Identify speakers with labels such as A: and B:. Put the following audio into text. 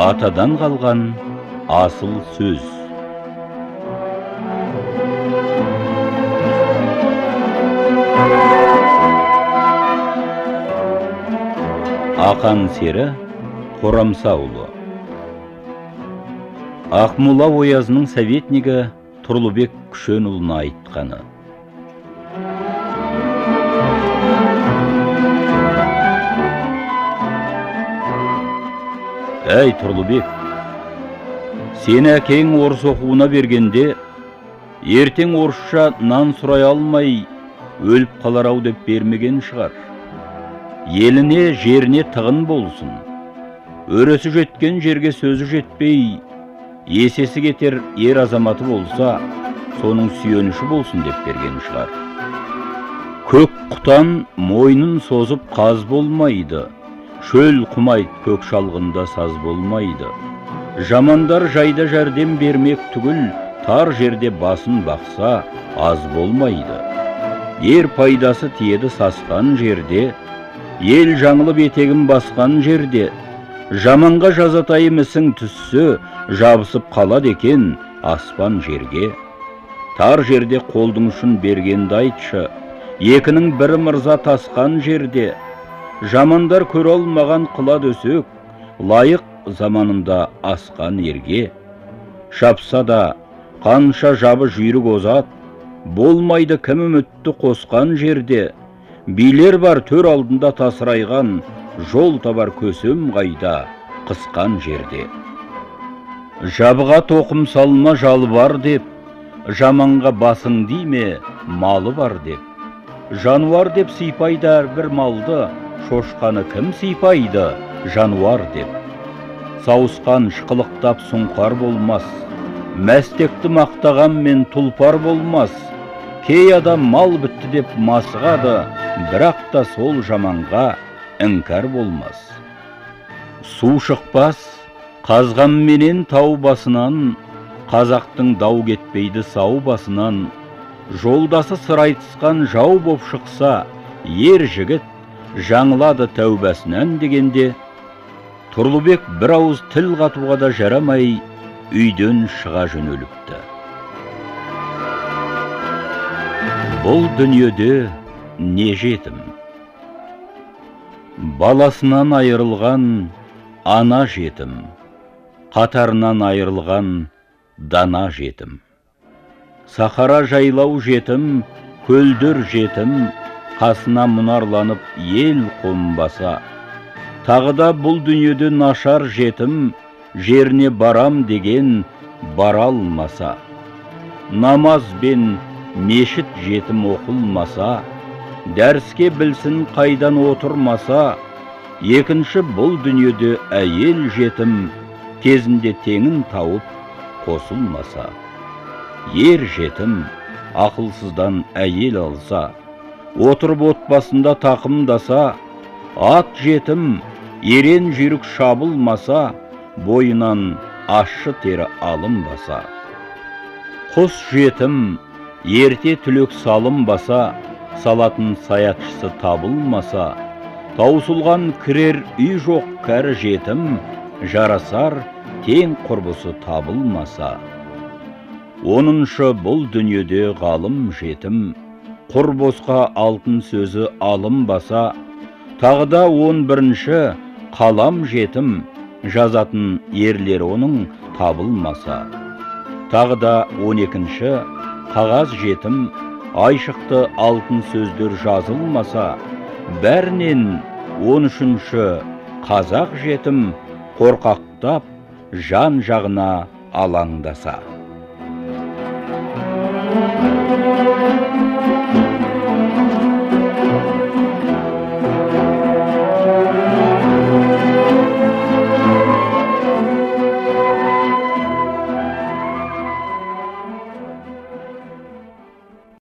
A: атадан қалған асыл сөз. Ақан сері қорамсаұлы ақмола оязының советнигі тұрлыбек күшенұлына айтқаны. Әй тұрлыбек сені әкең орыс оқуына бергенде ертең орысша нан сұрай алмай өліп қалар ау деп бермеген шығар. Еліне жеріне тығын болсын. Өресі жеткен жерге сөзі жетпей есесі кетер ер азаматы болса соның сүйеніші болсын деп берген шығар. Көк құтан мойнын созып қаз болмайды. Шөл құмайт көк шалғында саз болмайды. Жамандар жайда жәрдем бермек түгіл тар жерде басын бақса аз болмайды. Ер пайдасы тиеді сасқан жерде ел жаңылып етегін басқан жерде. Жаманға жазатайым ісің түссе жабысып қалады екен аспан жерге. Тар жерде қолдың ұшын бергенді айтшы екінің бірі мырза тасқан жерде. Жамандар көре алмаған қыла дөсек лайық заманында асқан ерге. Шапса да қанша жабы жүйрік озат болмайды кім үмітті қосқан жерде. Билер бар төр алдында тасырайған жол табар көсем қайда қысқан жерде. Жабыға тоқым салма жалы бар деп жаманға басың дейме малы бар деп. Жануар деп сипайды әрбір малды шошқаны кім сипайды жануар деп? Сауысқан шықылықтап сұңқар болмас мәстекті мақтағанмен тұлпар болмас. Кей адам мал бітті деп масығады бірақ та сол жаманға іңкәр болмас. Су шықпас қазғанменен тау басынан қазақтың дау кетпейді сау басынан. Жолдасы сыр айтысқан жау боп шықса ер жігіт жаңылады тәубасынан дегенде тұрлыбек бір ауыз тіл қатуға да жарамай үйден шыға жөнеліпті. Бұл дүниеде не жетім? Баласынан айырылған ана жетім қатарынан айырылған дана жетім. Сахара жайлау жетім көлдер жетім қасына мұнарланып ел қомбаса тағы да бұл дүниеде нашар жетім жеріне барам деген бара алмаса намаз бен мешіт жетім оқылмаса дәріске білсін қайдан отырмаса екінші бұл дүниеде әйел жетім кезінде теңін тауып қосылмаса. Ер жетім ақылсыздан әйел алса отырып отбасында тақымдаса ат жетім ерен жүйрік шабылмаса бойынан ащы тері алынбаса. Құс жетім ерте түлек салынбаса салатын саятшысы табылмаса таусылған кірер үй жоқ кәрі жетім жарасар тең құрбысы табылмаса. Оныншы бұл дүниеде ғалым жетім құр босқа алтын сөзі алынбаса тағы да он бірінші қалам жетім жазатын ерлер оның табылмаса. Тағы да он екінші қағаз жетім айшықты алтын сөздер жазылмаса бәрінен он үшінші қазақ жетім қорқақтап жан жағына алаңдаса.